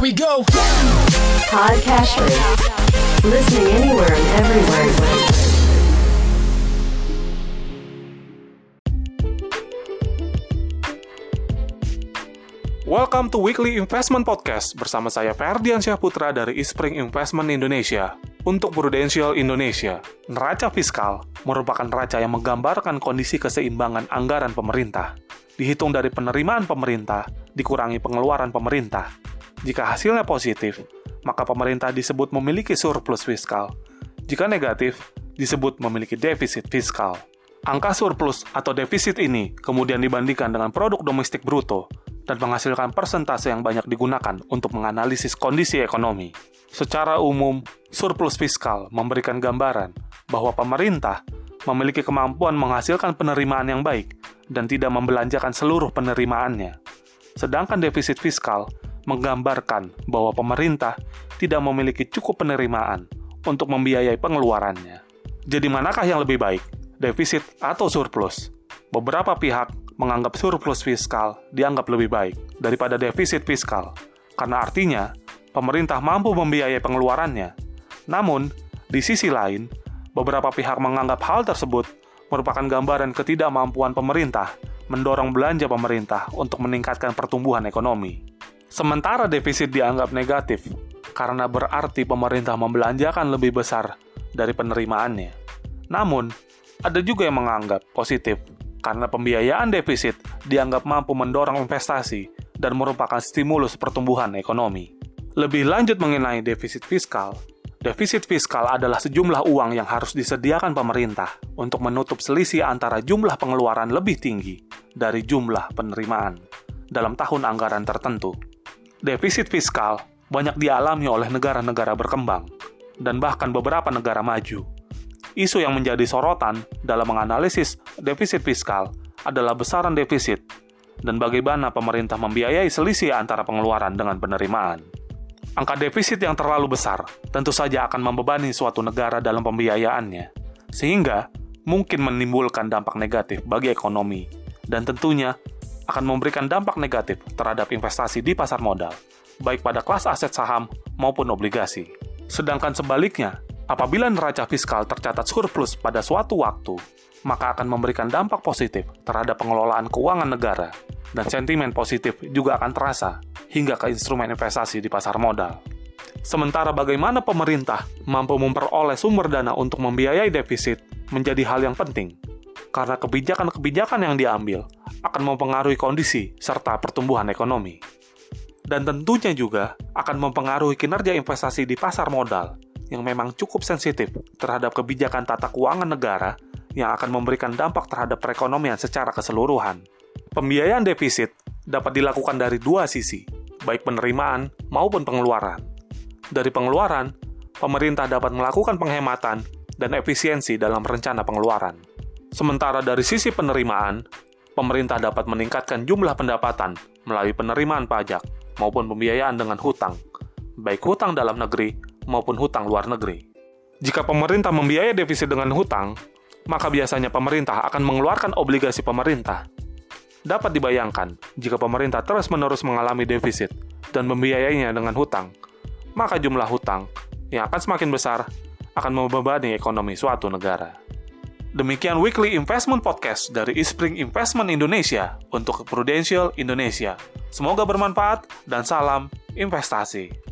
Here we go. Listening anywhere and everywhere. Welcome to Weekly Investment Podcast bersama saya Ferdian Syahputra dari Ispring Investment Indonesia. Untuk Prudential Indonesia, neraca fiskal merupakan neraca yang menggambarkan kondisi keseimbangan anggaran pemerintah. Dihitung dari penerimaan pemerintah dikurangi pengeluaran pemerintah. Jika hasilnya positif, maka pemerintah disebut memiliki surplus fiskal. Jika negatif, disebut memiliki defisit fiskal. Angka surplus atau defisit ini kemudian dibandingkan dengan produk domestik bruto dan menghasilkan persentase yang banyak digunakan untuk menganalisis kondisi ekonomi. Secara umum, surplus fiskal memberikan gambaran bahwa pemerintah memiliki kemampuan menghasilkan penerimaan yang baik dan tidak membelanjakan seluruh penerimaannya. Sedangkan defisit fiskal menggambarkan bahwa pemerintah tidak memiliki cukup penerimaan untuk membiayai pengeluarannya. Jadi manakah yang lebih baik, defisit atau surplus? Beberapa pihak menganggap surplus fiskal dianggap lebih baik daripada defisit fiskal, karena artinya pemerintah mampu membiayai pengeluarannya. Namun, di sisi lain, beberapa pihak menganggap hal tersebut merupakan gambaran ketidakmampuan pemerintah mendorong belanja pemerintah untuk meningkatkan pertumbuhan ekonomi. Sementara defisit dianggap negatif karena berarti pemerintah membelanjakan lebih besar dari penerimaannya. Namun, ada juga yang menganggap positif karena pembiayaan defisit dianggap mampu mendorong investasi dan merupakan stimulus pertumbuhan ekonomi. Lebih lanjut mengenai defisit fiskal, defisit fiskal adalah sejumlah uang yang harus disediakan pemerintah untuk menutup selisih antara jumlah pengeluaran lebih tinggi dari jumlah penerimaan dalam tahun anggaran tertentu. Defisit fiskal banyak dialami oleh negara-negara berkembang dan bahkan beberapa negara maju. Isu yang menjadi sorotan dalam menganalisis defisit fiskal adalah besaran defisit dan bagaimana pemerintah membiayai selisih antara pengeluaran dengan penerimaan. Angka defisit yang terlalu besar tentu saja akan membebani suatu negara dalam pembiayaannya, sehingga mungkin menimbulkan dampak negatif bagi ekonomi, dan tentunya akan memberikan dampak negatif terhadap investasi di pasar modal, baik pada kelas aset saham maupun obligasi. Sedangkan sebaliknya, apabila neraca fiskal tercatat surplus pada suatu waktu, maka akan memberikan dampak positif terhadap pengelolaan keuangan negara, dan sentimen positif juga akan terasa hingga ke instrumen investasi di pasar modal. Sementara bagaimana pemerintah mampu memperoleh sumber dana untuk membiayai defisit menjadi hal yang penting, karena kebijakan-kebijakan yang diambil akan mempengaruhi kondisi serta pertumbuhan ekonomi. Dan tentunya juga akan mempengaruhi kinerja investasi di pasar modal yang memang cukup sensitif terhadap kebijakan tata keuangan negara yang akan memberikan dampak terhadap perekonomian secara keseluruhan. Pembiayaan defisit dapat dilakukan dari dua sisi, baik penerimaan maupun pengeluaran. Dari pengeluaran, pemerintah dapat melakukan penghematan dan efisiensi dalam rencana pengeluaran. Sementara dari sisi penerimaan, pemerintah dapat meningkatkan jumlah pendapatan melalui penerimaan pajak maupun pembiayaan dengan hutang, baik hutang dalam negeri maupun hutang luar negeri. Jika pemerintah membiayai defisit dengan hutang, maka biasanya pemerintah akan mengeluarkan obligasi pemerintah Dapat dibayangkan, jika pemerintah terus-menerus mengalami defisit dan membiayainya dengan hutang, maka jumlah hutang yang akan semakin besar akan membebani ekonomi suatu negara. Demikian Weekly Investment Podcast dari Ispring Investment Indonesia untuk Prudential Indonesia. Semoga bermanfaat dan salam investasi.